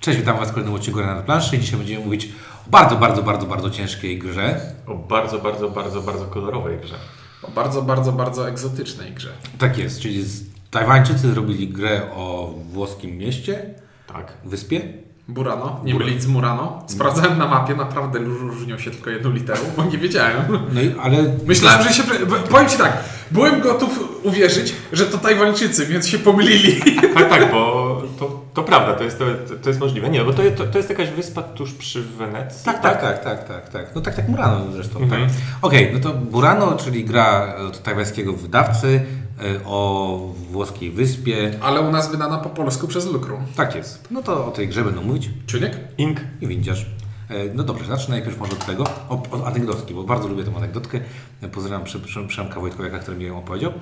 Cześć, witam Was w kolejnym odcinku na planszy. Dzisiaj będziemy mówić o bardzo, bardzo, bardzo, bardzo ciężkiej grze. O bardzo, bardzo, bardzo, bardzo kolorowej grze. O bardzo, bardzo, bardzo egzotycznej grze. Tak jest, czyli z- Tajwańczycy zrobili grę o włoskim mieście, Tak. wyspie. Burano, nie mylić z Murano. Sprawdzałem na mapie, naprawdę różnią się tylko jedną literą, bo nie wiedziałem. No i, ale Myślałem, że się... pre- Powiem Ci tak, byłem gotów uwierzyć, że to Tajwańczycy, więc się pomylili. Tak, tak, bo to, to prawda, to jest, to, to jest możliwe. Nie, no bo to, to, to jest jakaś wyspa tuż przy Wenecji. Tak, tak, tak, tak, tak, tak. No tak, tak Murano zresztą. Mhm. Tak. Okej, no to Burano, czyli gra od tajwańskiego wydawcy e, o włoskiej wyspie. Ale u nas wydana po polsku przez Lukrum. Tak jest. No to o tej grze będą mówić Ciuniek? Ink. i windziarz. E, No dobrze, zacznę najpierw może od tego, od, anegdotki, bo bardzo lubię tę anegdotkę. E, Pozdrawiam Prze- Prze- Przemka Wojtkowiaka, który mi ją opowiedział.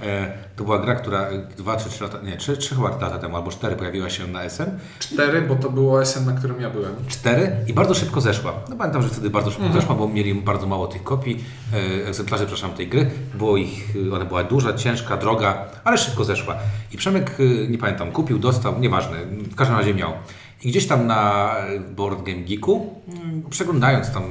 E, To była gra, która 2 czy 3 lata, nie, 3, 3 chyba lata temu, albo 4 pojawiła się na SN. Cztery, bo to było SN, na którym ja byłem. 4 i bardzo szybko zeszła. No pamiętam, że wtedy bardzo szybko zeszła, bo mieli bardzo mało tych kopii, e, egzemplarzy, przepraszam, tej gry. Było ich, e, ona była duża, ciężka, droga, ale szybko zeszła. I Przemek, nie pamiętam, kupił, dostał, nieważne, w każdym razie miał. I gdzieś tam na Board Game Geeku, mm, przeglądając tam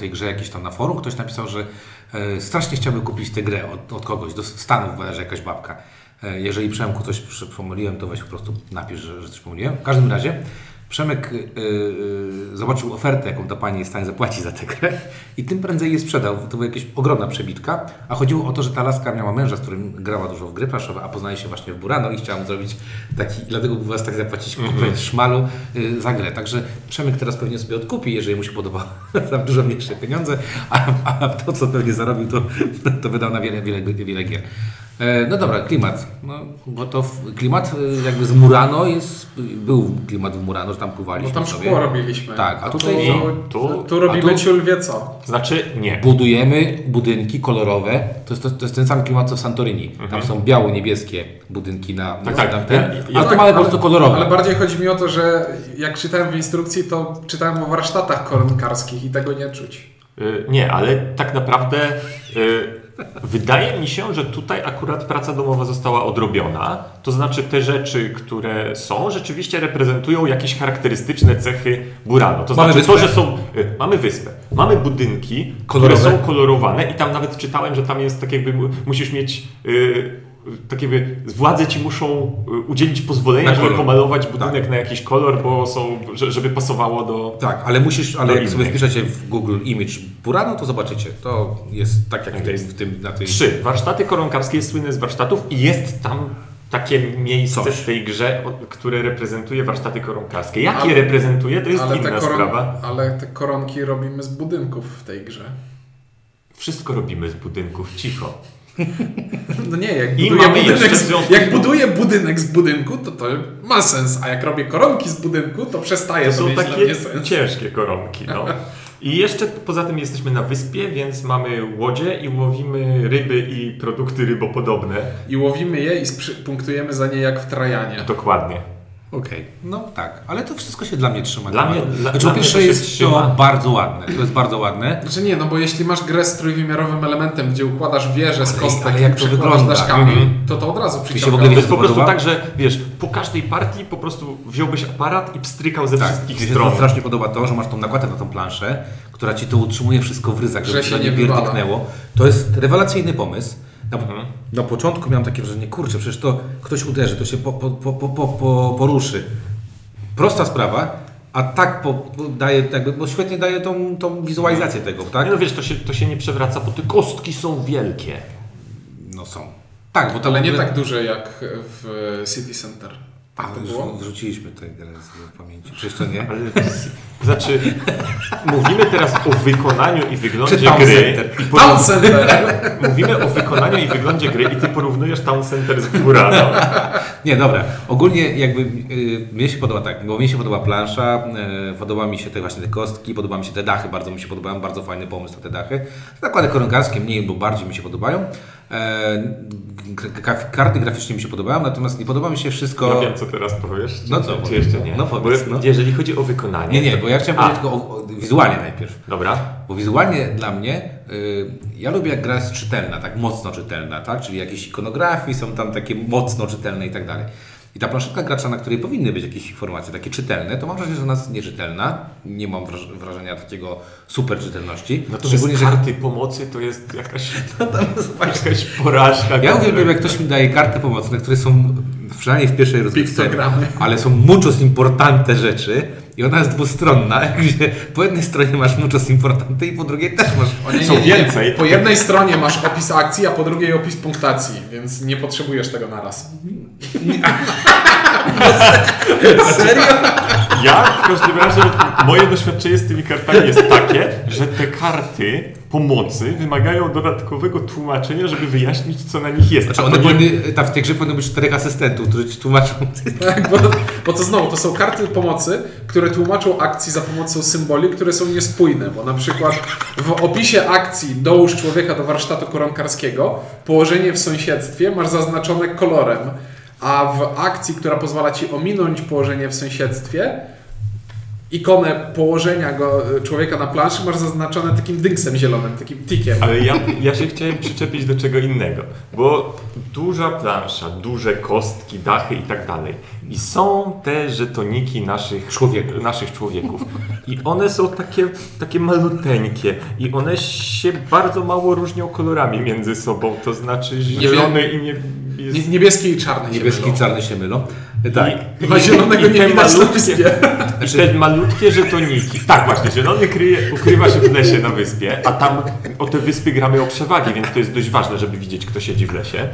tej grze jakieś tam na forum, ktoś napisał, że e, strasznie chciałby kupić tę grę od, od kogoś, do Stanów bodajże jakaś babka. E, Jeżeli Przemku coś pomyliłem, to weź po prostu napisz, że, że coś pomyliłem. W każdym razie Przemek y, y, zobaczył ofertę, jaką ta pani jest w stanie zapłacić za tę grę i tym prędzej je sprzedał. To była jakaś ogromna przebitka, a chodziło o to, że ta laska miała męża, z którym grała dużo w gry planszowe, a poznaje się właśnie w Burano i chciałam zrobić taki, dlatego był was tak zapłacić kupę szmalu y, za grę. Także Przemek teraz pewnie sobie odkupi, jeżeli mu się podoba za dużo mniejsze pieniądze, a, a to, co pewnie zarobił, to, to wydał na wiele, wiele, wiele gier. E, No dobra, klimat. No, bo to w- klimat y, jakby z Murano jest, był klimat w Murano, że tam pływaliśmy tam sobie. szkło robiliśmy. Tak, a tu, tutaj tu, co? tu, robimy tu- ciul wie co. Znaczy nie. Budujemy budynki kolorowe. To jest, to, to jest ten sam klimat co w Santorini. Tam są biało-niebieskie budynki na, na Tak, tak. na ten, Ja- ja a tu tak- mamy po prostu kolorowe. Ale bardziej chodzi mi o to, że jak czytałem w instrukcji, to czytałem o warsztatach koronkarskich i tego nie czuć. Y, Nie, ale tak naprawdę y, wydaje mi się, że tutaj akurat praca domowa została odrobiona. To znaczy te rzeczy, które są, rzeczywiście reprezentują jakieś charakterystyczne cechy Burano. To Mamy znaczy to, wyspę. że są... y, Mamy wyspę. Mamy budynki, Kolorowe. które są kolorowane i tam nawet czytałem, że tam jest tak jakby mu- musisz mieć... y, tak jakby władze ci muszą y, udzielić pozwolenia, żeby pomalować budynek Tak. na jakiś kolor, bo są, że- żeby pasowało do, Tak, ale musisz, ale jak sobie wpiszecie w Google Image Burano, to zobaczycie. To jest tak jak w Tak w tym na tej... Trzy. Warsztaty koronkarskie jest słynne z warsztatów i jest tam takie miejsce Coś. w tej grze, które reprezentuje warsztaty koronkarskie. Jak Ale- je reprezentuje, to jest inna koron- sprawa. ale te koronki robimy z budynków w tej grze. Wszystko robimy z budynków, cicho. No nie, jak buduję, budynek, z, jak buduję budynek z budynku, to to ma sens, a jak robię koronki z budynku, to przestaje To to są takie ciężkie koronki. No. I jeszcze poza tym jesteśmy na wyspie, więc mamy łodzie i łowimy ryby i produkty rybopodobne. I łowimy je i punktujemy za nie jak w Trajanie. Dokładnie. Okej, no tak, ale to wszystko się dla mnie trzyma. Dla mnie- tematu. dla- znaczy, dla po pierwsze jest trzyma. to bardzo ładne, to jest bardzo ładne. Znaczy nie, no bo jeśli masz grę z trójwymiarowym elementem, gdzie układasz wieże z kostek ale i jak to daszkami, Mhm. to to od razu się przyciąga. To jest po prostu podoba? tak, że wiesz, po każdej partii po prostu wziąłbyś aparat i pstrykał ze Tak, wszystkich mi się stron. to strasznie podoba to, że masz tą nakładkę na tą planszę, która ci to utrzymuje wszystko w ryzach, żeby Że się nie pierdyknęło. To jest rewelacyjny pomysł. Na, Mhm. na początku miałem takie wrażenie, kurczę, przecież to ktoś uderzy, to się po, po, po, po, po, po, poruszy. Prosta sprawa, a tak po, po daje, jakby, bo świetnie daje tą, tą wizualizację tego, tak? Nie, no wiesz, to się, to się nie przewraca, bo te kostki są wielkie. No są. Tak, bo to Ale nie tak duże jak w City Center. A, to już było? wrzuciliśmy tę grę z pamięci. Czy jeszcze nie? Ale znaczy, mówimy teraz o wykonaniu i wyglądzie Czy gry. I Town porów- Center! mówimy o wykonaniu i wyglądzie gry i ty porównujesz Town Center z Burano. Nie, dobra. Ogólnie jakby y, mnie się podoba tak, bo mnie się podoba plansza, y, podoba mi się te właśnie te kostki, podoba mi się te dachy, bardzo mi się podobają, bardzo fajny pomysł na te dachy. Nakłady koronkarskie mniej lub bardziej mi się podobają. E, karty graficznie mi się podobają, natomiast nie podoba mi się wszystko... No wiem, co teraz powiesz. Czy, No co, czy jeszcze nie? no powiedz, bo no. jeżeli chodzi o wykonanie... Nie, nie, bo ja chciałem A. powiedzieć tylko o, o, wizualnie najpierw. Dobra. Bo wizualnie dla mnie, y, ja lubię jak gra jest czytelna, tak mocno czytelna, tak? Czyli jakieś ikonografii są tam takie mocno czytelne i tak dalej. I ta planszetka gracza, na której powinny być jakieś informacje takie czytelne, to mam wrażenie, że ona jest nieczytelna. Nie mam wraż- wrażenia takiego super czytelności. No to Szczególnie, że karty pomocy to jest jakaś, jakaś porażka. ja uwielbiam, jak ktoś mi daje karty pomocne, które są przynajmniej w pierwszej rozgrywce, ale są muchos importante rzeczy i ona jest dwustronna, gdzie po jednej stronie masz muchos importante i po drugiej też masz O nie, Co nie, nie. więcej- Po jednej stronie masz opis akcji, a po drugiej opis punktacji, więc nie potrzebujesz tego naraz. Serio? Ja w każdym razie, moje doświadczenie z tymi kartami jest takie, że te karty pomocy wymagają dodatkowego tłumaczenia, żeby wyjaśnić, co na nich jest. Znaczy one nie- powinny, tam w tej grze powinno być czterech asystentów, którzy ci tłumaczą. Tak, bo, bo to znowu, to są karty pomocy, które tłumaczą akcji za pomocą symboli, które są niespójne, bo na przykład w opisie akcji dołóż człowieka do warsztatu koronkarskiego, położenie w sąsiedztwie masz zaznaczone kolorem, a w akcji, która pozwala ci ominąć położenie w sąsiedztwie, ikonę położenia go, człowieka na planszy masz zaznaczone takim dynksem zielonym, takim tikiem. Ale ja, ja się chciałem przyczepić do czego innego, bo duża plansza, duże kostki, dachy i tak dalej. I są te żetoniki naszych Człowieków. Naszych człowieków. I one są takie, takie maluteńkie i one się bardzo mało różnią kolorami między sobą, to znaczy zielony i nie, Nie- Niebieskie i czarne się Niebieski mylą. i czarny się mylą. Tak. I, zielonego i nie te widać na malutkie- wyspie. I te malutkie żetoniki. Tak, właśnie, zielony kryje, ukrywa się w lesie na wyspie, a tam o te wyspy gramy o przewagi, więc to jest dość ważne, żeby widzieć, kto siedzi w lesie.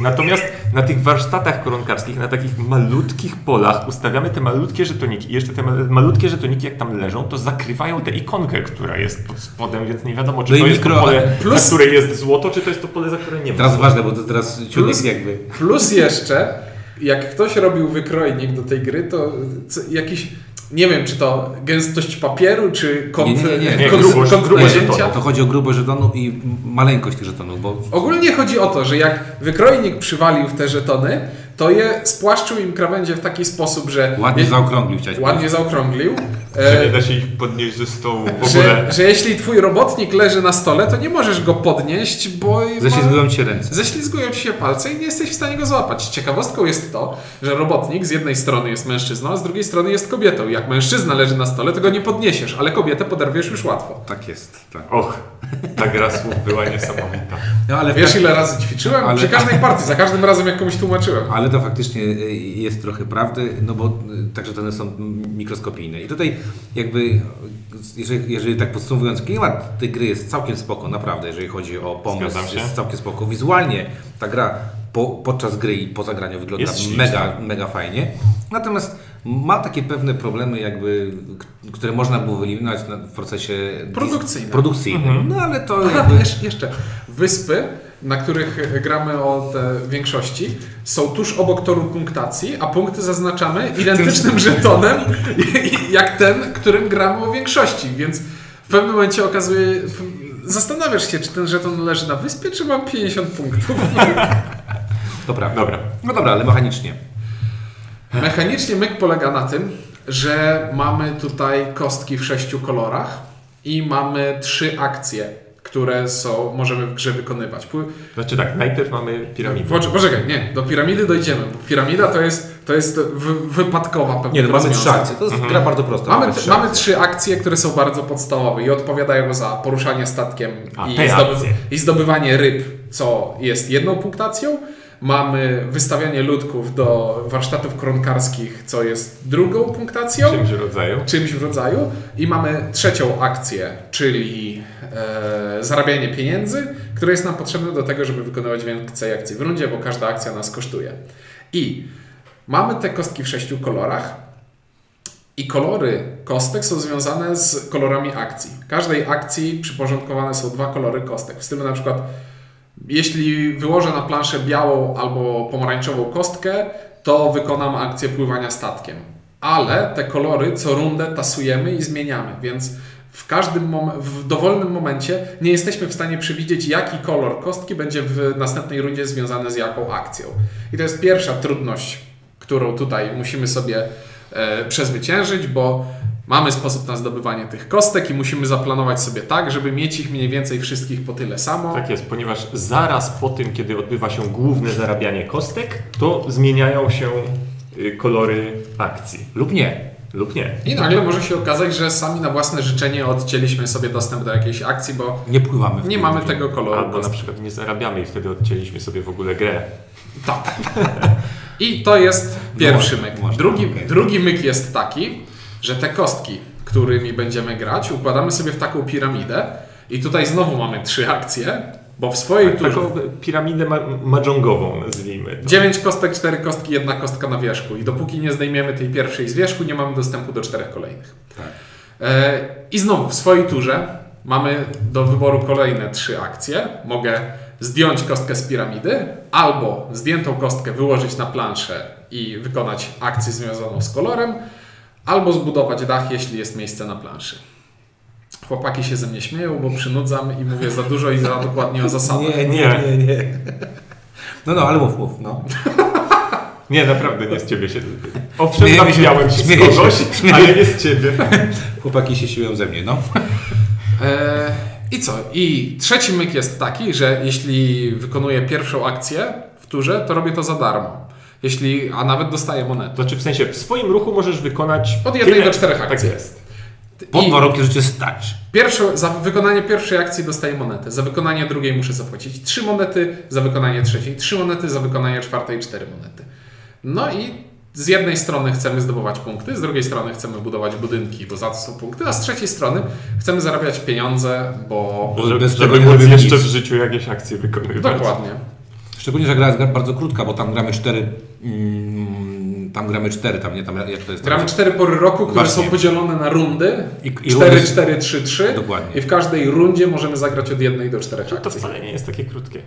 Natomiast na tych warsztatach koronkarskich, na takich malutkich polach ustawiamy te malutkie żetoniki i jeszcze te ma- malutkie żetoniki, jak tam leżą, to zakrywają tę ikonkę, która jest pod spodem, więc nie wiadomo, czy No to jest mikro- to pole, plus- na której jest złoto, czy to jest to pole, za które nie ma. Teraz ważne, bo to teraz ciunek Plus- jakby. Plus jeszcze, jak ktoś robił wykrojnik do tej gry, to jakiś, nie wiem, czy to gęstość papieru, czy kąt, Nie, nie, nie, nie. Grubość- grubość żetonu. To chodzi o grubość żetonu i maleńkość tych żetonów, bo Ogólnie chodzi o to, że jak wykrojnik przywalił w te żetony, to je spłaszczył im krawędzie w taki sposób, że ładnie je, zaokrąglił chciałeś ładnie zaokrąglił. Że e, nie da się ich podnieść ze stołu w ogóle. że, że jeśli twój robotnik leży na stole, to nie możesz go podnieść, bo powiedzieć. Ześlizgują ci się ręce. Ześlizgują ci się palce i nie jesteś w stanie go złapać. Ciekawostką jest to, że robotnik z jednej strony jest mężczyzną, a z drugiej strony jest kobietą. Jak mężczyzna leży na stole, to go nie podniesiesz, ale kobietę poderwiesz już łatwo. Tak jest. Tak. Och, ta gra słów była niesamowita. No, ale, Wiesz ile razy ćwiczyłem? Ale- Przy każdej partii, za każdym razem jak komuś tłumaczyłem. ale to faktycznie y, jest trochę prawdy, no bo y, także one są mikroskopijne. I tutaj jakby, jeżeli, jeżeli tak podsumowując, klimat tej gry jest całkiem spoko, naprawdę, jeżeli chodzi o pomysł, jest całkiem spoko. Wizualnie ta gra po, podczas gry i po zagraniu wygląda Jest mega, mega fajnie. Natomiast ma takie pewne problemy, jakby, które można było wyeliminować w procesie Produkcyjnym. produkcyjnym. No ale to Aha, jakby... jeszcze, jeszcze. Wyspy, na których gramy o te większości, są tuż obok toru punktacji, a punkty zaznaczamy identycznym żetonem, jak ten, którym gramy o większości. Więc w pewnym momencie okazuje, zastanawiasz się, czy ten żeton leży na wyspie, czy mam 50 punktów. Prawda. Dobra. No dobra, ale mechanicznie. Mechanicznie myk polega na tym, że mamy tutaj kostki w sześciu kolorach i mamy trzy akcje, które są, możemy w grze wykonywać. Znaczy tak, najpierw mamy piramidę. Poczekaj, nie, do piramidy dojdziemy, bo piramida to jest, to jest wy, wypadkowa pewna. Nie, no mamy trzy akcje. To jest gra bardzo prosta. Mamy, trzy mamy trzy akcje, które są bardzo podstawowe i odpowiadają za poruszanie statkiem A, i, zdoby, i zdobywanie ryb, co jest jedną punktacją. Mamy wystawianie ludków do warsztatów koronkarskich, co jest drugą punktacją Czymś w rodzaju. czymś w rodzaju. I mamy trzecią akcję, czyli e, zarabianie pieniędzy, które jest nam potrzebne do tego, żeby wykonywać więcej akcji w rundzie, bo każda akcja nas kosztuje. I mamy te kostki w sześciu kolorach. I kolory kostek są związane z kolorami akcji. Każdej akcji przyporządkowane są dwa kolory kostek. W stylu na przykład, jeśli wyłożę na planszę białą albo pomarańczową kostkę, to wykonam akcję pływania statkiem. Ale te kolory co rundę tasujemy i zmieniamy, więc w każdym w dowolnym momencie nie jesteśmy w stanie przewidzieć, jaki kolor kostki będzie w następnej rundzie związany z jaką akcją. I to jest pierwsza trudność, którą tutaj musimy sobie e, przezwyciężyć, bo mamy sposób na zdobywanie tych kostek i musimy zaplanować sobie tak, żeby mieć ich mniej więcej wszystkich po tyle samo. Tak jest, ponieważ zaraz po tym, kiedy odbywa się główne zarabianie kostek, to zmieniają się y, kolory akcji. Lub nie. Lub nie. I nagle może się okazać, że sami na własne życzenie odcięliśmy sobie dostęp do jakiejś akcji, bo Nie pływamy nie mamy tego koloru. Albo na kostki. przykład nie zarabiamy i wtedy odcięliśmy sobie w ogóle grę. Tak. I to jest pierwszy No, myk. można, Drugi, drugi myk jest taki, że te kostki, którymi będziemy grać, układamy sobie w taką piramidę. I tutaj znowu mamy trzy akcje, bo w swojej turze... Taką piramidę ma mahjongową nazwijmy. to. 9 kostek, 4 kostki, jedna kostka na wierzchu. I dopóki nie zdejmiemy tej pierwszej z wierzchu, nie mamy dostępu do czterech kolejnych. Tak. E, I znowu w swojej turze mamy do wyboru kolejne trzy akcje. Mogę zdjąć kostkę z piramidy, albo zdjętą kostkę wyłożyć na planszę i wykonać akcję związaną z kolorem, albo zbudować dach, jeśli jest miejsce na planszy. Chłopaki się ze mnie śmieją, bo przynudzam i mówię za dużo i za dokładnie o zasadach. Nie, nie, nie, nie. No, no, ale mów, mów, no. Nie, naprawdę nie z ciebie się. Owszem, Śmiejemy się, się z śmieję się, kogoś, śmieję ale nie z ciebie. Chłopaki się siłują ze mnie, no. E, I co? I trzeci myk jest taki, że jeśli wykonuję pierwszą akcję w turze, to robię to za darmo. Jeśli, a nawet dostaję monetę. Znaczy w sensie w swoim ruchu możesz wykonać Od jednej tyle- do czterech Tak akcji. jest. Pod warunkiem, że cię stać. pierwszą, za wykonanie pierwszej akcji dostaję monetę. Za wykonanie drugiej muszę zapłacić trzy monety, za wykonanie trzeciej trzy monety, za wykonanie czwartej cztery monety. No i z jednej strony chcemy zdobywać punkty, z drugiej strony chcemy budować budynki, bo za to są punkty, a z trzeciej strony chcemy zarabiać pieniądze, bo... Żeby, bez żeby tego nie móc jeszcze w życiu jakieś akcje wykonywać. Dokładnie. Szczególnie, że gra jest bardzo krótka, bo tam gramy cztery. Mm, tam gramy cztery, tam nie tam jak to jest. Gramy cztery pory roku, które Właśnie. są podzielone na rundy. I- i 4, rundy- 4, 3, 3. Dokładnie. I w każdej rundzie możemy zagrać od jednej do czterech To akcji. wcale nie jest takie krótkie.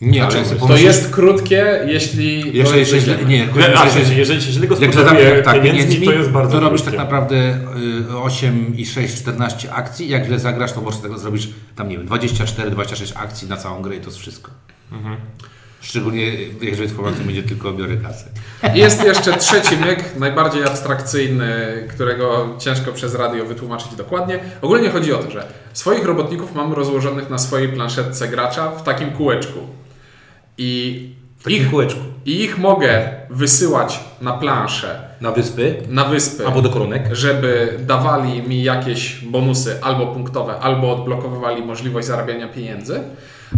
Nie, ale Znaczy, sobie to pomyślisz- jest krótkie, jeśli. Jeżeli to się jest źle, nie, Ale, ale sensie, jeżeli, jeżeli się źle jak gospodaruje zadamy tak, pieniędzmi, to jest bardzo to robisz krótkie. tak naprawdę y, 8 i 6, 14 akcji. Jak źle zagrasz, to możesz tak zrobić tam, nie wiem, 24, 26 akcji na całą grę i to jest wszystko. Mhm. Szczególnie jeżeli informacja będzie tylko biorę kasę. I Jest jeszcze trzeci myk, najbardziej abstrakcyjny, którego ciężko przez radio wytłumaczyć dokładnie. Ogólnie chodzi o to, że swoich robotników mamy rozłożonych na swojej planszetce gracza w takim kółeczku. I W takim ich, kółeczku. I ich mogę wysyłać na planszę, Na wyspy na wyspy. albo do koronek. żeby dawali mi jakieś bonusy albo punktowe, albo odblokowywali możliwość zarabiania pieniędzy,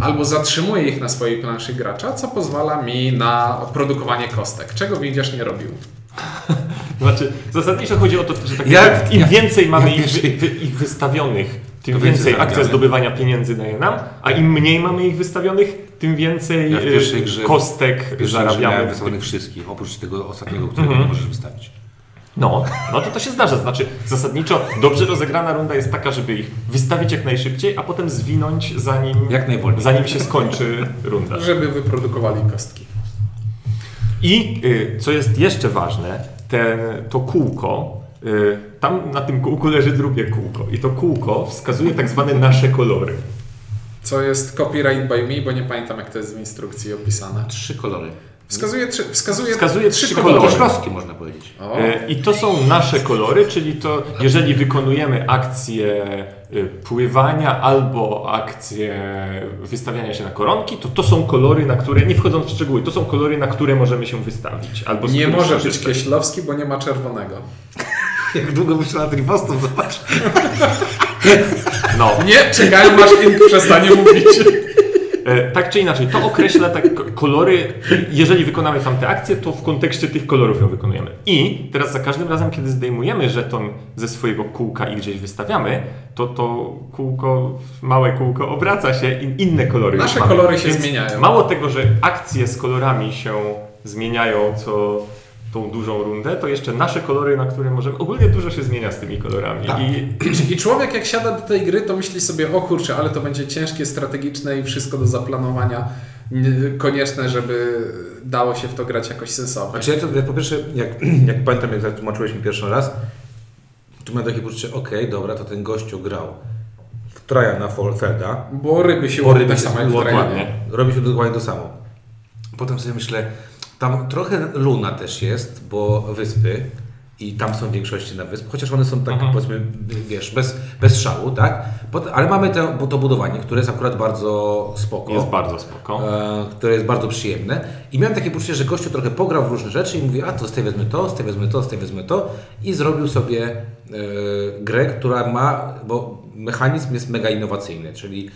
albo zatrzymuję ich na swojej planszy gracza, co pozwala mi na produkowanie kostek, czego Windziarz nie robił. Znaczy, zasadniczo chodzi o to, że tak Ja- jak, im ja- więcej mamy ja ich, wy, wy, ich wystawionych, tym więcej akcja zdobywania pieniędzy daje nam, a im mniej mamy ich wystawionych, tym więcej Ja e, grze- kostek zarabiamy. wystawionych wszystkich, oprócz tego ostatniego, którego Mhm. nie możesz wystawić. No, no to to się zdarza. Znaczy, zasadniczo dobrze rozegrana runda jest taka, żeby ich wystawić jak najszybciej, a potem zwinąć zanim, Jak najwolniej. zanim się skończy runda. Żeby wyprodukowali kostki. I y, co jest jeszcze ważne, ten, to kółko, y, tam na tym kółku leży drugie kółko i to kółko wskazuje tak zwane nasze kolory. Co jest copyright by me, bo nie pamiętam jak to jest w instrukcji opisane. Trzy kolory. Wskazuje, trzy, wskazuje, Wskazuje trzy trzy kolory. Koszlowskie można powiedzieć. O, Y, I to są nasze kolory, czyli to jeżeli wykonujemy akcję y, pływania albo akcję wystawiania się na koronki, to to są kolory, na które, nie wchodząc w szczegóły, to są kolory, na które możemy się wystawić. Albo nie może być. Kieślowski, bo nie ma czerwonego. Jak długo myślę nad ripostą, zobacz. No, Nie, czekaj, masz ink przestanie mówić. E, Tak czy inaczej, to określa tak kolory. Jeżeli wykonamy tamte akcje, to w kontekście tych kolorów ją wykonujemy. I teraz za każdym razem, kiedy zdejmujemy żeton ze swojego kółka i gdzieś wystawiamy, to to kółko, małe kółko obraca się i inne kolory Nasze kolory się Więc zmieniają. Mało tego, że akcje z kolorami się zmieniają co tą dużą rundę, to jeszcze nasze kolory, na które możemy... Ogólnie dużo się zmienia z tymi kolorami. Tak. I I człowiek jak siada do tej gry, to myśli sobie, o kurczę, ale to będzie ciężkie, strategiczne i wszystko do zaplanowania konieczne, żeby dało się w to grać jakoś sensownie. Znaczy ja, to, ja po pierwsze, jak, jak pamiętam, jak zatłumaczyłeś mi pierwszy raz, to miałem takie poczucie, okej, dobra, to ten gościu grał w Trajana Felda, Bo ryby się Bo ryby tak się samo jak w robi się dokładnie to samo. Potem sobie myślę, tam trochę Luna też jest, bo wyspy, i tam są w większości na wysp, chociaż one są tak powiedzmy, wiesz, bez, bez szału, tak? Ale mamy te, to budowanie, które jest akurat bardzo spoko. Jest bardzo spoko. e, które jest bardzo przyjemne. I miałem takie poczucie, że gościu trochę pograł w różne rzeczy i mówi, a to z tej wezmę to, z tej wezmę to, z tej wezmę to i zrobił sobie e, grę, która ma, bo mechanizm jest mega innowacyjny, czyli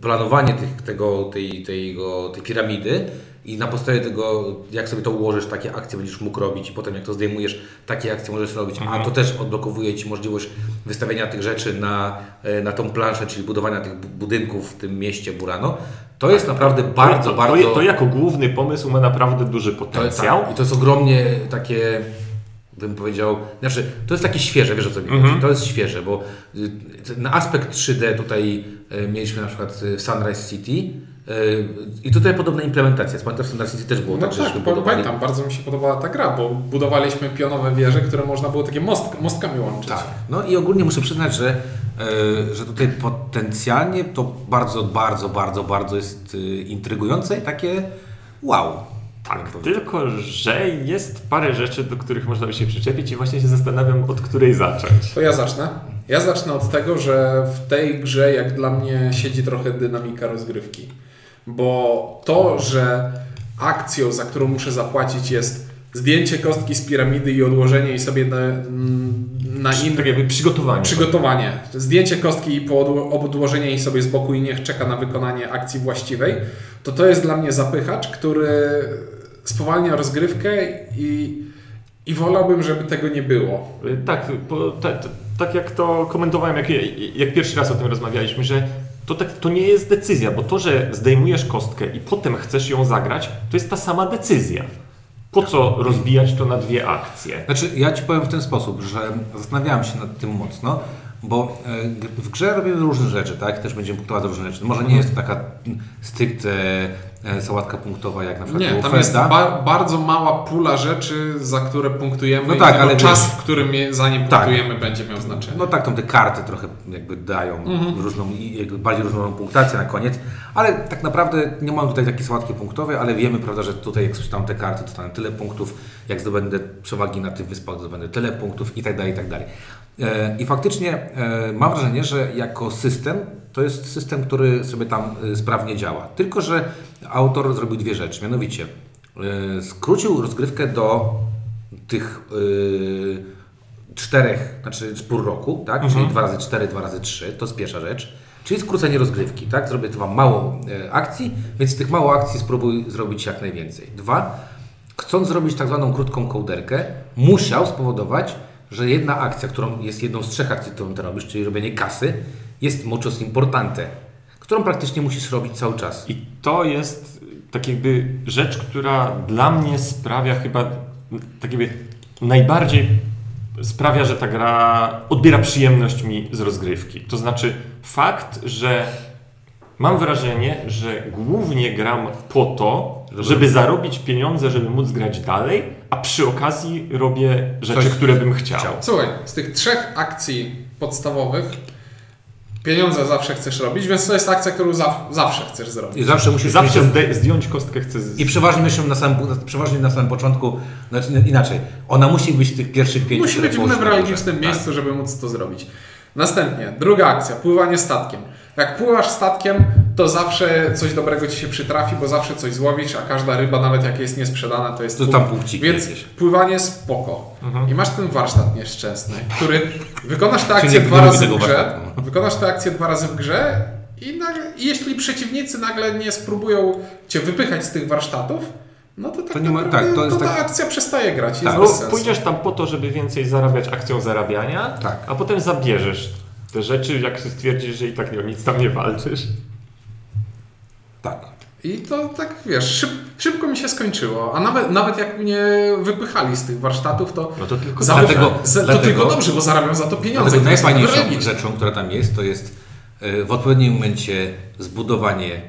planowanie tych, tego, tej, tej, tej piramidy i na podstawie tego, jak sobie to ułożysz, takie akcje będziesz mógł robić i potem jak to zdejmujesz, takie akcje możesz robić, a to też odblokowuje Ci możliwość wystawienia tych rzeczy na, e, na tą planszę, czyli budowania tych bu- budynków w tym mieście Burano. To jest naprawdę bardzo, to, bardzo... To, to jako główny pomysł ma naprawdę duży To, potencjał. tak, I to jest ogromnie takie, bym powiedział, znaczy to jest takie świeże, wiesz o co mi Mhm. chodzi, to jest świeże, bo y, na aspekt 3D tutaj y, mieliśmy na przykład y, w Sunrise City i tutaj podobna implementacja. Pamiętasz, w City też było No tak, tak, że tak budowali... pamiętam, bardzo mi się podobała ta gra, bo budowaliśmy pionowe wieże, które można było takie most, mostkami łączyć. Tak. No i ogólnie muszę przyznać, że, y, że tutaj potencjalnie to bardzo, bardzo, bardzo, bardzo jest y, intrygujące i takie wow. Tak, powiedział. tylko że jest parę rzeczy, do których można by się przyczepić i właśnie się zastanawiam, od której zacząć. To ja zacznę. Ja zacznę od tego, że w tej grze, jak dla mnie, siedzi trochę dynamika rozgrywki. Bo to, że akcją, za którą muszę zapłacić, jest zdjęcie kostki z piramidy i odłożenie jej sobie na, na Tak inny. jakby przygotowanie. Przygotowanie. Zdjęcie kostki i odłożenie jej sobie z boku i niech czeka na wykonanie akcji właściwej, to to jest dla mnie zapychacz, który spowalnia rozgrywkę i, i wolałbym, żeby tego nie było. Y, Tak, bo, ta, ta, tak jak to komentowałem, jak, jak pierwszy raz o tym rozmawialiśmy, że to, tak, to nie jest decyzja, bo to, że zdejmujesz kostkę i potem chcesz ją zagrać, to jest ta sama decyzja. Po co rozbijać to na dwie akcje? Znaczy, ja Ci powiem w ten sposób, że zastanawiałem się nad tym mocno, bo e, w grze robimy różne rzeczy, tak? Też będziemy punktować różne rzeczy. Może nie jest to taka stricte sałatka punktowa, jak na przykład Nie, tam jest ba- bardzo mała pula rzeczy, za które punktujemy. No tak, ale czas, w którym je, za nim Tak. punktujemy, będzie miał znaczenie. No tak, tam te karty trochę jakby dają Mhm. różną, bardziej różną punktację na koniec, ale tak naprawdę nie mam tutaj takiej sałatki punktowej, ale wiemy, prawda, że tutaj jak przeczytam te karty, dostanę tyle punktów, jak zdobędę przewagi na tych wyspach, zdobędę tyle punktów i tak dalej, i tak dalej. E, I faktycznie e, mam wrażenie, że jako system to jest system, który sobie tam e, sprawnie działa. Tylko, że autor zrobił dwie rzeczy, mianowicie skrócił rozgrywkę do tych czterech, znaczy pół roku, tak? Czyli 2 razy 4, 2 razy 3, to jest pierwsza rzecz. Czyli skrócenie rozgrywki, tak? Zrobię tu Wam mało akcji, więc z tych mało akcji spróbuj zrobić jak najwięcej. Dwa, chcąc zrobić tak zwaną krótką kołderkę, musiał spowodować, że jedna akcja, którą jest jedną z trzech akcji, którą ty robisz, czyli robienie kasy, jest muchos importante, którą praktycznie musisz robić cały czas. I to jest tak jakby rzecz, która dla mnie sprawia chyba tak jakby najbardziej sprawia, że ta gra odbiera przyjemność mi z rozgrywki. To znaczy fakt, że mam wrażenie, że głównie gram po to, żeby zarobić pieniądze, żeby móc grać dalej, a przy okazji robię rzeczy, Coś które bym chciał. chciał. Słuchaj, z tych trzech akcji podstawowych pieniądze zawsze chcesz robić, więc to jest akcja, którą zaw- zawsze chcesz zrobić. I zawsze musisz Zawsze mieć- zdjąć kostkę chcę z... I przeważnie myślę na samym, przeważnie na samym początku, znaczy inaczej, ona musi być w tych pierwszych pięciu. Musi być w newralgicznym miejscu, żeby móc to zrobić. Następnie, druga akcja, pływanie statkiem. Jak pływasz statkiem, to zawsze coś dobrego ci się przytrafi, bo zawsze coś złowisz, a każda ryba, nawet jak jest niesprzedana, to jest To tam Więc jakieś. pływanie spoko. I masz ten warsztat nieszczęsny, który wykonasz tę akcję dwa razy w grze, warsztatu. wykonasz tę akcję dwa razy w grze i, nagle, i jeśli przeciwnicy nagle nie spróbują cię wypychać z tych warsztatów, no to tak, To nie ma- naprawdę tak, to jest ta tak- akcja przestaje grać. Tak. jest No, bez sensu. pójdziesz tam po to, żeby więcej zarabiać akcją zarabiania, Tak. a potem zabierzesz te rzeczy, jak stwierdzisz, że i tak nie, o nic tam nie walczysz. I to tak, wiesz, szyb, szybko mi się skończyło. A nawet, nawet jak mnie wypychali z tych warsztatów, to, No to tylko za, dlatego- za, to dlatego- tylko dobrze, bo zarabiam za to pieniądze. To najfajniejszą rzeczą, która tam jest, to jest e, w odpowiednim momencie zbudowanie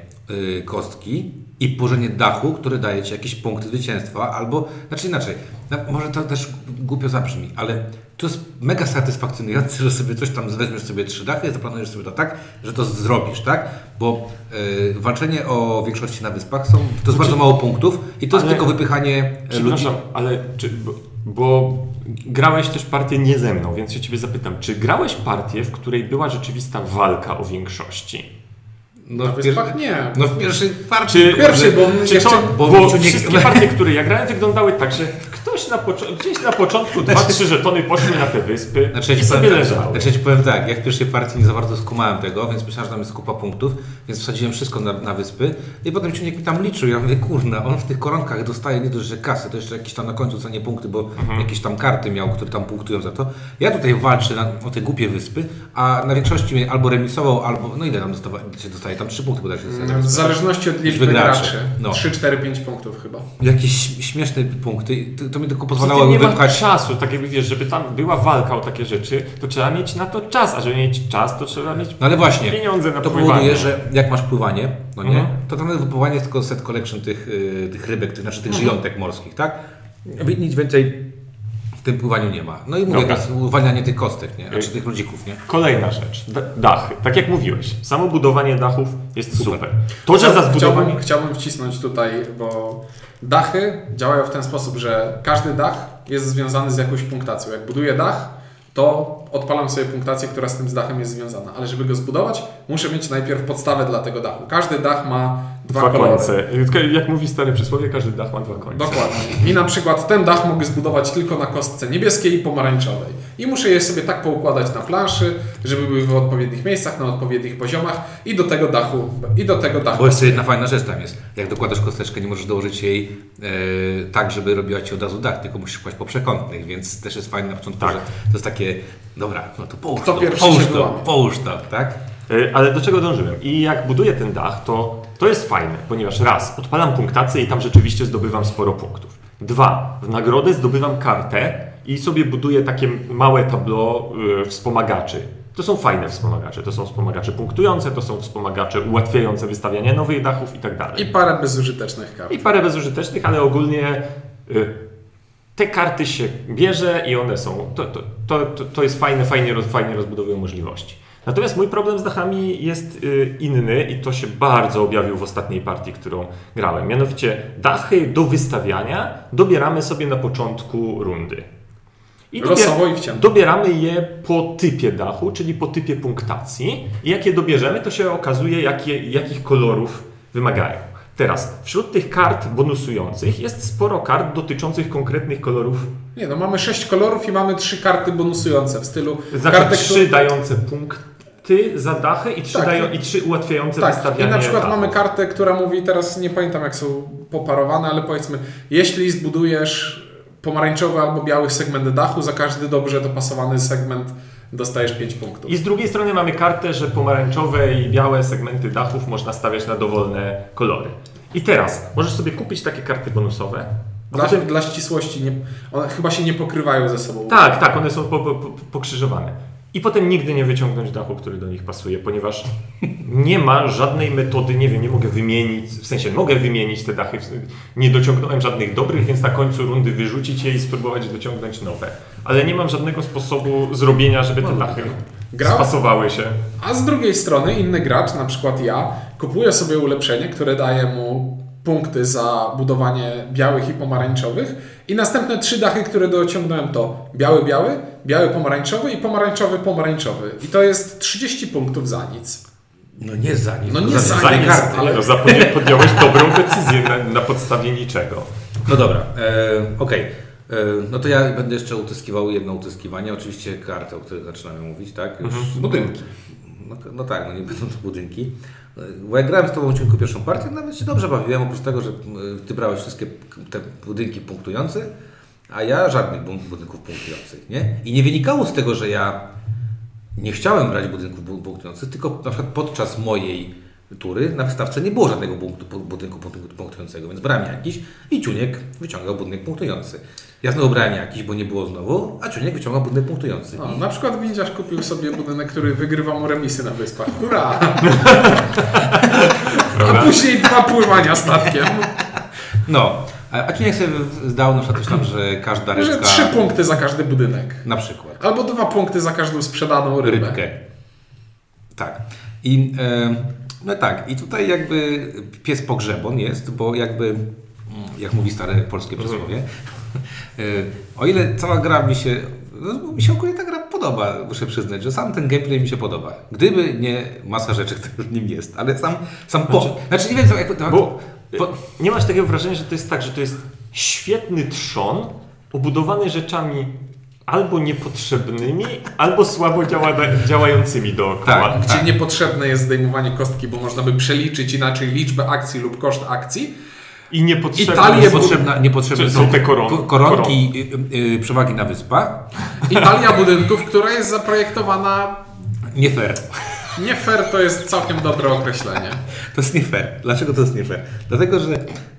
e, kostki i położenie dachu, który daje Ci jakieś punkty zwycięstwa, albo, znaczy inaczej, no, może to też głupio zabrzmi, ale to jest mega satysfakcjonujące, że sobie coś tam weźmiesz sobie trzy dachy, zaplanujesz sobie to tak, że to zrobisz, tak? Bo e, walczenie o większości na wyspach są, to jest bardzo mało punktów i to jest Ale- tylko wypychanie e, ludzi. Przepraszam, ale czy, bo, bo grałeś też partię nie ze mną, więc się ciebie zapytam, czy grałeś partię, w której była rzeczywista walka o większości? No, Na w wyspach pier- nie. no w pierwszej partii. Czy, Pierwszy, bo czy jeszcze- to, bo bo, Miciu nie- wszystkie partie, które ja grałem, wyglądały tak, że ktoś na gdzieś na początku dwa, trzy żetony poszły na te wyspy Znaczy, i sobie powiem, tak, leżały. znaczy, ja ci powiem tak, ja w pierwszej partii nie za bardzo skumałem tego, więc myślałem, że tam jest kupa punktów, więc wsadziłem wszystko na, na wyspy i potem ciągnik mi tam liczył. Ja mówię, kurna, on w tych koronkach dostaje nie dość, że kasę, to jeszcze jakieś tam na końcu cenie punkty, bo Mhm. jakieś tam karty miał, które tam punktują za to. Ja tutaj walczę na, o te głupie wyspy, a na większości mnie albo remisował, albo, no ile tam dostawa, się dostaje, tam trzy punkty bodajże. W zależności od liczby graczy. No. 3, 4, 5 punktów chyba. Jakieś śmieszne punkty, to, to mi tylko pozwalało nie ma wypchać czasu, tak jakby wiesz, żeby tam była walka o takie rzeczy, to trzeba mieć na to czas, a żeby mieć czas, to trzeba mieć No ale właśnie, pieniądze na to pływanie. powoduje, że jak masz pływanie, no nie, Mhm. to tam wypływanie jest tylko set collection tych, y, tych rybek, tych, znaczy tych Mhm. żyjątek morskich, tak? Nic więcej w tym pływaniu nie ma. No i mówię, Dobra. to jest uwalnianie tych kostek, nie? Znaczy tych ludzików, nie? Kolejna rzecz, d- dachy. Tak jak mówiłeś, samo budowanie dachów jest super. Super. To, że za Chciałbym, zbudowanie... chciałbym wcisnąć tutaj, bo dachy działają w ten sposób, że każdy dach jest związany z jakąś punktacją. Jak buduję dach, to odpalam sobie punktację, która z tym z dachem jest związana. Ale żeby go zbudować, muszę mieć najpierw podstawę dla tego dachu. Każdy dach ma dwa, Dwa kolory. końce. Jak mówi stare przysłowie, każdy dach ma dwa końce. Dokładnie. I na przykład ten dach mogę zbudować tylko na kostce niebieskiej i pomarańczowej. I muszę je sobie tak poukładać na planszy, żeby były w odpowiednich miejscach, na odpowiednich poziomach i do tego dachu, i do tego dachu. Bo jeszcze jedna fajna rzecz tam jest. Jak dokładasz kosteczkę, nie możesz dołożyć jej e, tak, żeby robiła Ci od razu dach, tylko musisz kłaść po przekątnych, więc też jest fajne na początku, Tak. że to jest takie, dobra, no to połóż Kto to, pierwszy połóż się to, wyłamie. połóż to, tak? Y, Ale do czego dążyłem? I jak buduję ten dach, to, to jest fajne, ponieważ raz, odpalam punktację i tam rzeczywiście zdobywam sporo punktów. Dwa, w nagrodę zdobywam kartę i sobie buduję takie małe tablo y, wspomagaczy. To są fajne wspomagacze. To są wspomagacze punktujące, to są wspomagacze ułatwiające wystawianie nowych dachów i tak dalej. I parę bezużytecznych kart. I parę bezużytecznych, ale ogólnie y, te karty się bierze i one są. To, to, to, to- jest fajne, fajnie, fajnie rozbudowują możliwości. Natomiast mój problem z dachami jest y, inny i to się bardzo objawił w ostatniej partii, którą grałem. Mianowicie dachy do wystawiania dobieramy sobie na początku rundy. I Losowo i. Dobieramy je po typie dachu, czyli po typie punktacji. I jak je dobierzemy, to się okazuje, jakie, jakich kolorów wymagają. Teraz, wśród tych kart bonusujących jest sporo kart dotyczących konkretnych kolorów. Nie, no mamy sześć kolorów i mamy trzy karty bonusujące w stylu Znaczy trzy które- dające punkty za dachy i trzy, Tak. dają, i trzy ułatwiające Tak, wystawianie i na przykład dachów. mamy kartę, która mówi, teraz nie pamiętam jak są poparowane, ale powiedzmy, jeśli zbudujesz pomarańczowy albo biały segment dachu, za każdy dobrze dopasowany segment dostajesz 5 punktów. I z drugiej strony mamy kartę, że pomarańczowe i białe segmenty dachów można stawiać na dowolne kolory. I teraz możesz sobie kupić takie karty bonusowe. Dla, potem- dla ścisłości nie, one chyba się nie pokrywają ze sobą. Tak, tak, one są po, po, pokrzyżowane. I potem nigdy nie wyciągnąć dachu, który do nich pasuje, ponieważ nie ma żadnej metody, nie wiem, nie mogę wymienić, w sensie mogę wymienić te dachy, nie dociągnąłem żadnych dobrych, więc na końcu rundy wyrzucić je i spróbować dociągnąć nowe. Ale nie mam żadnego sposobu zrobienia, żeby te dachy Grał? spasowały się. A z drugiej strony inny gracz, na przykład ja, kupuje sobie ulepszenie, które daje mu punkty za budowanie białych i pomarańczowych i następne trzy dachy, które dociągnąłem to biały, biały, biały, pomarańczowy i pomarańczowy, pomarańczowy. I to jest 30 punktów za nic. No nie za nic. No nie za dwie nic, karty. ale- No, zapodję- podjąłeś dobrą decyzję na, na podstawie niczego. No dobra, e, okej. E, No to ja będę jeszcze utyskiwał jedno utyskiwanie, oczywiście kartę, o której zaczynamy mówić, tak? Już Budynki. No, no tak, no nie będą to budynki. Bo jak grałem z Tobą odcinku pierwszą partię, nawet się dobrze bawiłem, oprócz tego, że e, Ty brałeś wszystkie te budynki punktujące, a ja żadnych budynków punktujących, nie? I nie wynikało z tego, że ja nie chciałem brać budynków bu- punktujących, tylko na przykład podczas mojej tury na wystawce nie było żadnego budynku punktu- punktującego, więc brałem jakiś i Ciuniek wyciągał budynek punktujący. Ja znowu brałem jakiś, bo nie było znowu, a Ciuniek wyciągał budynek punktujący. No, I- na przykład Windziarz kupił sobie budynek, który wygrywa mu remisy na wyspach. Hurra! A później dwa pływania statkiem. No, a Ciuniek sobie zdał na przykład coś tam, że każda Że rybka... trzy punkty za każdy budynek. Na przykład. Albo dwa punkty za każdą sprzedaną rybę. Rybkę. Tak. I e, no tak, i tutaj jakby pies pogrzebon jest, bo jakby, mm, jak mówi stare polskie przysłowie, Y, O ile cała gra mi się. No, mi się ogólnie ta gra podoba, muszę przyznać, że sam ten gameplay mi się podoba. Gdyby nie masa rzeczy, które w nim jest, ale sam, sam po. Znaczy, nie wiem, co, jak. Bo po, nie masz takiego wrażenia, że to jest tak, że to jest świetny trzon obudowany rzeczami albo niepotrzebnymi, albo słabo działa, działającymi dookoła. Tak. Gdzie niepotrzebne jest zdejmowanie kostki, bo można by przeliczyć inaczej liczbę akcji lub koszt akcji. I niepotrzebne Niepotrzebna, niepotrzebne Czy są te koron- ko- koronki y, y, przewagi na wyspach. Italia budynków, która jest zaprojektowana Nie fair. nie fair, to jest całkiem dobre określenie. To jest nie fair. Dlaczego to jest nie fair? Dlatego, że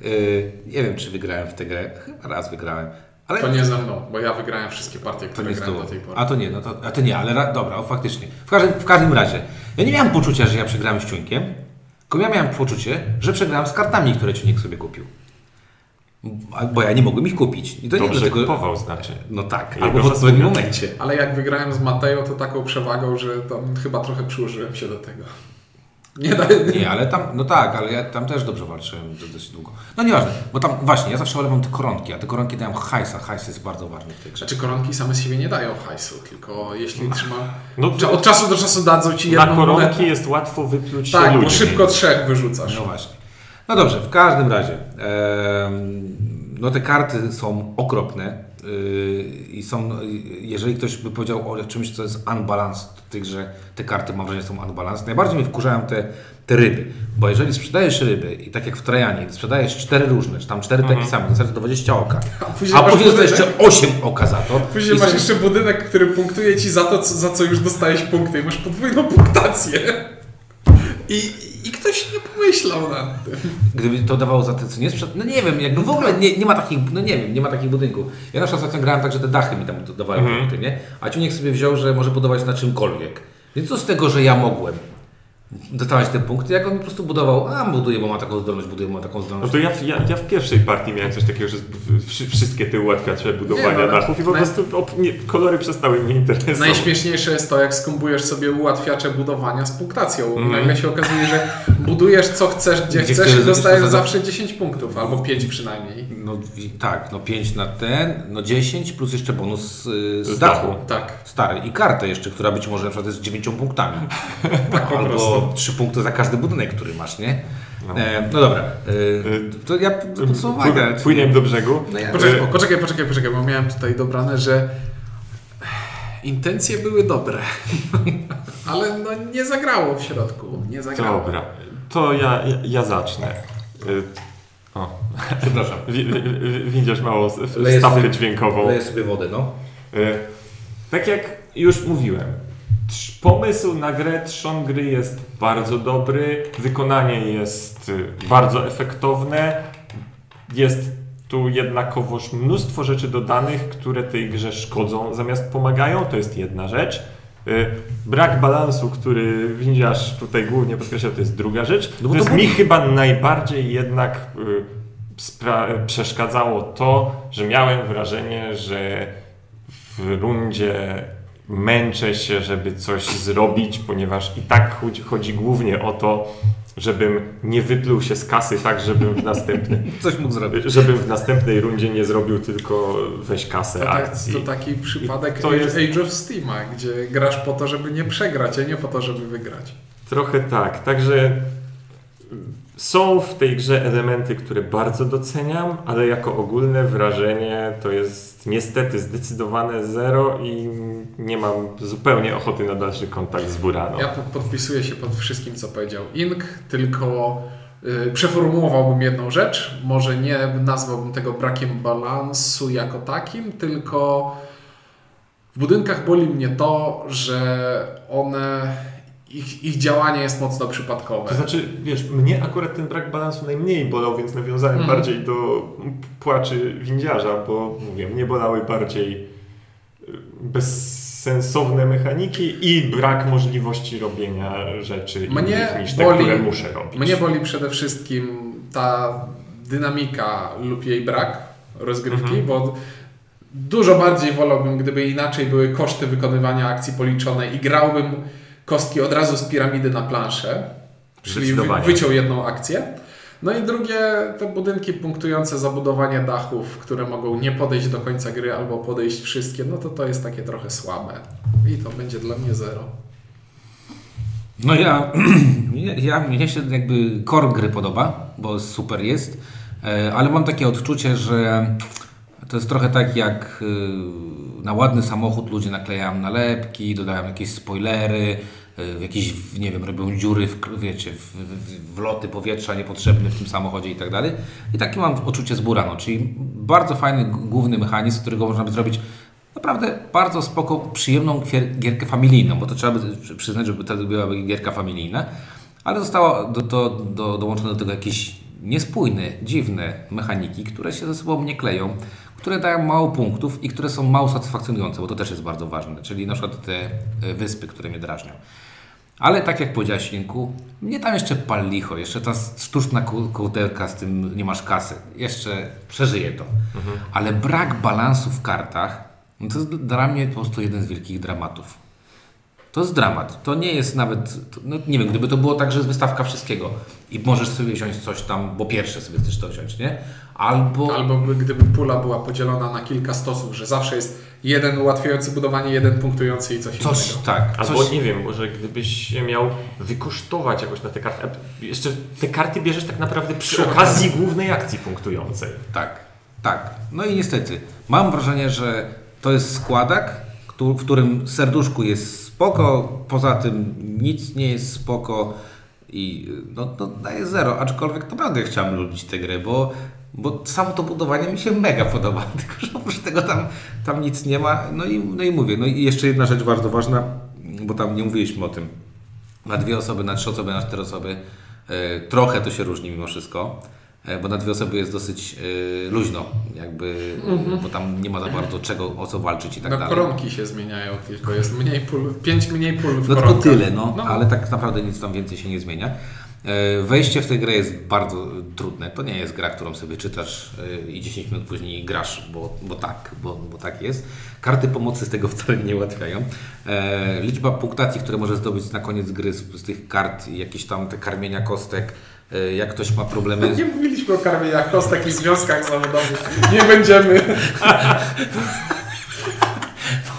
y, nie wiem, czy wygrałem w tę grę. Chyba raz wygrałem. Ale To nie ze mną, bo ja wygrałem wszystkie partie, To które nie grałem to. do tej pory. A to nie, no to, a to nie, ale ra, dobra, o, faktycznie. W każdym, w każdym razie, ja nie miałem poczucia, że ja przegrałem z Ciuńkiem, tylko ja miałem poczucie, że przegrałem z kartami, które Ciuńek sobie kupił. Bo ja nie mogłem ich kupić. I to nie Dobrze dlatego... kupował znaczy. No tak, albo w odpowiednim momencie. Ale jak wygrałem z Mateo, to taką przewagą, że tam chyba trochę przyłożyłem się do tego. Nie da... Nie, ale tam, no tak, ale ja tam też dobrze walczyłem do- dość długo. No nieważne, bo tam właśnie, ja zawsze olewam te koronki, a te koronki dają hajsa, hajs jest bardzo ważny w tej grze. Znaczy koronki same z siebie nie dają hajsu, tylko jeśli trzyma... No, Cza- Od czasu do czasu dadzą ci na jedną koronki monetę. jest łatwo wypluć Tak, się bo szybko trzech wyrzucasz. No właśnie. No dobrze, w każdym razie. no te karty są okropne yy, i są, jeżeli ktoś by powiedział o czymś, co jest unbalanced, to tych, że te karty mam wrażenie są unbalanced. Najbardziej mnie wkurzają te, te ryby, bo jeżeli sprzedajesz ryby i tak jak w Trajanie, sprzedajesz cztery różne, czy tam cztery takie same, to znaczy 20 oka, A później a później dostajesz jeszcze 8 oka za to. Później masz jeszcze budynek, który punktuje ci za to, co, za co już dostałeś punkty i masz podwójną punktację. I ktoś nie pomyślał nad tym. Gdyby to dawało za te, co nie sprzed... No nie wiem, jakby w ogóle nie, nie ma takich, no nie wiem, nie ma takich budynków. Ja na przykład ostatnio grałem tak, że te dachy mi tam dawały Mhm. punkty, nie? A Ciuniek sobie wziął, że może budować na czymkolwiek. Więc co z tego, że ja mogłem dostawać te punkty, jak on po prostu budował, a buduję, bo ma taką zdolność, buduję, bo ma taką No zdolność. to ja, w- ja, ja w pierwszej partii miałem coś takiego, że wszystkie te ułatwiacze budowania Nie, no, ale- dachów i po naj- prostu op, nie, kolory przestały mnie interesować. Najśmieszniejsze jest to, jak skombujesz sobie ułatwiacze budowania z punktacją. I Mhm. nagle się okazuje, że budujesz co chcesz, gdzie, Gdzie chcesz i dostajesz za- zawsze 10 punktów, albo 5 przynajmniej. No i- tak, no 5 na ten, no 10 plus jeszcze bonus y, z, Z dachu. dachu. Tak, Stary. I kartę jeszcze, która być może na przykład jest z 9 punktami. tak po prostu. 3 punkty za każdy budynek, który masz, nie? No. E, no dobra. E, to ja podsumowanie. Pły- Płyniemy do brzegu. No ja, Poczekaj, poczekaj, poczekaj, poczekaj, bo miałem tutaj dobrane, że intencje były dobre, ale no nie zagrało w środku, nie zagrało. Dobra, to ja, ja, ja zacznę. Y, O, Przepraszam. wi- wi- wi- widzisz Leję stawkę sobie- dźwiękową. Leję sobie wodę, no. Tak jak już mówiłem, pomysł na grę trzon gry jest bardzo dobry, wykonanie jest y, bardzo efektowne, jest tu jednakowoż mnóstwo rzeczy dodanych, które tej grze szkodzą zamiast pomagają, to jest jedna rzecz. Y, Brak balansu, który windziarz tutaj głównie podkreślał, to jest druga rzecz. No to było- mi chyba najbardziej jednak y, przeszkadzało to, że miałem wrażenie, że w rundzie męczę się, żeby coś zrobić, ponieważ i tak chodzi, chodzi głównie o to, żebym nie wypluł się z kasy tak, żebym w następnej, Coś mógł zrobić. żebym w następnej rundzie nie zrobił tylko weź kasę To, tak, akcji. to taki przypadek to jest- Age of Steama, gdzie grasz po to, żeby nie przegrać, a nie po to, żeby wygrać. Trochę tak, także są w tej grze elementy, które bardzo doceniam, ale jako ogólne wrażenie to jest niestety zdecydowane zero i nie mam zupełnie ochoty na dalszy kontakt z Buraną. Ja po- podpisuję się pod wszystkim, co powiedział Ink, tylko y, przeformułowałbym jedną rzecz. Może nie nazwałbym tego brakiem balansu jako takim, tylko w budynkach boli mnie to, że one, ich, ich działanie jest mocno przypadkowe. To znaczy, wiesz, mnie akurat ten brak balansu najmniej bolał, więc nawiązałem Mhm. bardziej do płaczy windziarza, bo mówię, mnie bolały bardziej y, bezsensowne mechaniki i brak możliwości robienia rzeczy Mnie innych niż te, boli- które muszę robić. Mnie boli przede wszystkim ta dynamika lub jej brak rozgrywki, Mhm. bo dużo bardziej wolałbym, gdyby inaczej były koszty wykonywania akcji policzone i grałbym kostki od razu z piramidy na planszę, czyli wyciął jedną akcję. No i drugie, te budynki punktujące zabudowanie dachów, które mogą nie podejść do końca gry albo podejść wszystkie, no to to jest takie trochę słabe. I to będzie dla mnie zero. No ja, ja, mnie się jakby core gry podoba, bo super jest, e, ale mam takie odczucie, że to jest trochę tak jak e, na ładny samochód ludzie naklejają nalepki, dodają jakieś spoilery, jakieś, nie wiem, robią dziury, w, wiecie, w, w, w loty powietrza niepotrzebne w tym samochodzie i tak dalej. I takie mam odczucie z Burano, czyli bardzo fajny główny mechanizm, którego można by zrobić naprawdę bardzo spoko, przyjemną gier- gierkę familijną, bo to trzeba by przy- przyznać, żeby to była gierka familijna, ale zostało do, do, do, dołączone do tego jakieś niespójne, dziwne mechaniki, które się ze sobą nie kleją, które dają mało punktów i które są mało satysfakcjonujące, bo to też jest bardzo ważne, czyli na przykład te e, wyspy, które mnie drażnią. Ale tak jak powiedziałeś, Inku, mnie tam jeszcze pal licho, jeszcze ta sztuczna ko- kołderka z tym nie masz kasy. Jeszcze przeżyję to. Ale brak balansu w kartach, no to jest dla mnie po prostu jeden z wielkich dramatów. To jest dramat. To nie jest nawet, no nie wiem, gdyby to było tak, że jest wystawka wszystkiego i możesz sobie wziąć coś tam, bo pierwsze sobie chcesz to wziąć, nie? Albo... Albo by- gdyby pula była podzielona na kilka stosów, że zawsze jest jeden ułatwiający budowanie, jeden punktujący i coś, Coś, innego. tak. Albo Coś, nie wiem, może gdybyś się miał wykosztować jakoś na te karty. Jeszcze te karty bierzesz tak naprawdę przy Przy okazji głównej akcji punktującej. Tak, tak. No i niestety, mam wrażenie, że to jest składak, w którym serduszku jest spoko, poza tym nic nie jest spoko i no, no daje zero, aczkolwiek naprawdę chciałem lubić tę grę, bo, bo samo to budowanie mi się mega podoba, tylko że oprócz tego tam, tam nic nie ma. No i, no i mówię, no i jeszcze jedna rzecz bardzo ważna, bo tam nie mówiliśmy o tym. Na dwie osoby, na trzy osoby, na cztery osoby. E, trochę to się różni mimo wszystko, bo na dwie osoby jest dosyć e, luźno, jakby, bo tam nie ma za bardzo czego, o co walczyć i tak No dalej. koronki się zmieniają, tylko jest mniej pól, pięć mniej pól w No tylko tyle, no, No. ale tak naprawdę nic tam więcej się nie zmienia. E, Wejście w tę grę jest bardzo trudne. To nie jest gra, którą sobie czytasz e, i 10 minut później grasz, bo, bo tak, bo, bo tak jest. Karty pomocy z tego wcale nie ułatwiają. E, Liczba punktacji, które możesz zdobyć na koniec gry z, z tych kart, i jakieś tam te karmienia kostek, e, jak ktoś ma problemy. Nie mówiliśmy o karmieniach kostek i związkach zawodowych. Nie będziemy.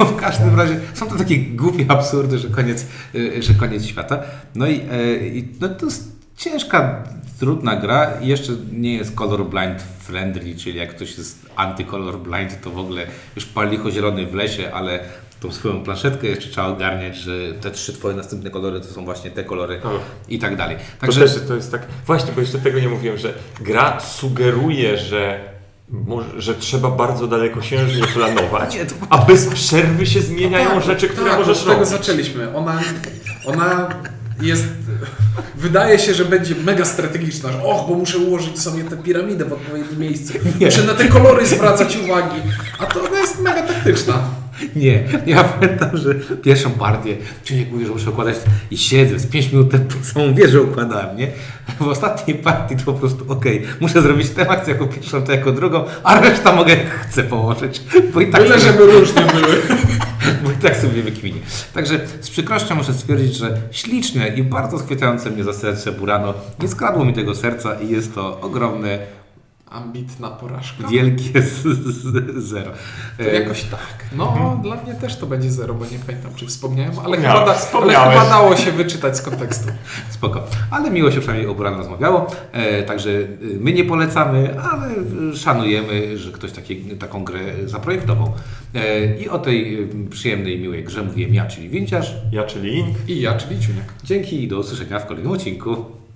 No, w każdym razie są to takie głupie absurdy, że koniec, y, że koniec świata. No i, e, i no to jest ciężka, trudna gra jeszcze nie jest colorblind friendly, czyli jak ktoś jest anty-colorblind, to w ogóle już palicho zielony w lesie, ale tą swoją planszetkę jeszcze trzeba ogarniać, że te trzy twoje następne kolory to są właśnie te kolory O. i tak dalej. To Także też to jest tak. Właśnie, bo jeszcze tego nie mówiłem, że gra sugeruje, że, że trzeba bardzo dalekosiężnie planować, Nie, to- a bez przerwy się zmieniają Tak, rzeczy, które tak, możesz od tego robić. zaczęliśmy. Ona, ona jest... Wydaje się, że będzie mega strategiczna, że och, bo muszę ułożyć sobie tę piramidę w odpowiednim miejscu. Muszę na te kolory zwracać uwagi. A to ona jest mega taktyczna. Nie, ja pamiętam, że pierwszą partię, czyli jak mówię, że muszę układać i siedzę, z 5 minut temu samą wieżę układałem, nie? W ostatniej partii to po prostu okej, muszę zrobić tę akcję jako pierwszą, to jako drugą, a reszta mogę chcę położyć, bo i tak, Tyle, sobie, żeby różne były. bo i tak sobie wykminię. Także z przykrością muszę stwierdzić, że śliczne i bardzo schwytające mnie za serce Burano nie skradło mi tego serca i jest to ogromne, Ambitna porażka. wielkie z, z, zero. To jakoś tak. No, dla mnie też to będzie zero, bo nie pamiętam, czy wspomniałem, ale, chyba, da, ale chyba dało się wyczytać z kontekstu. Spoko. Ale miło się przynajmniej o Burano rozmawiało. E, także y, my nie polecamy, ale y, szanujemy, że ktoś takie, taką grę zaprojektował. E, I o tej przyjemnej, miłej grze mówiłem ja, czyli Winciarz. Ja, czyli Ink. I ja, czyli Ciuniek. Dzięki i do usłyszenia w kolejnym odcinku.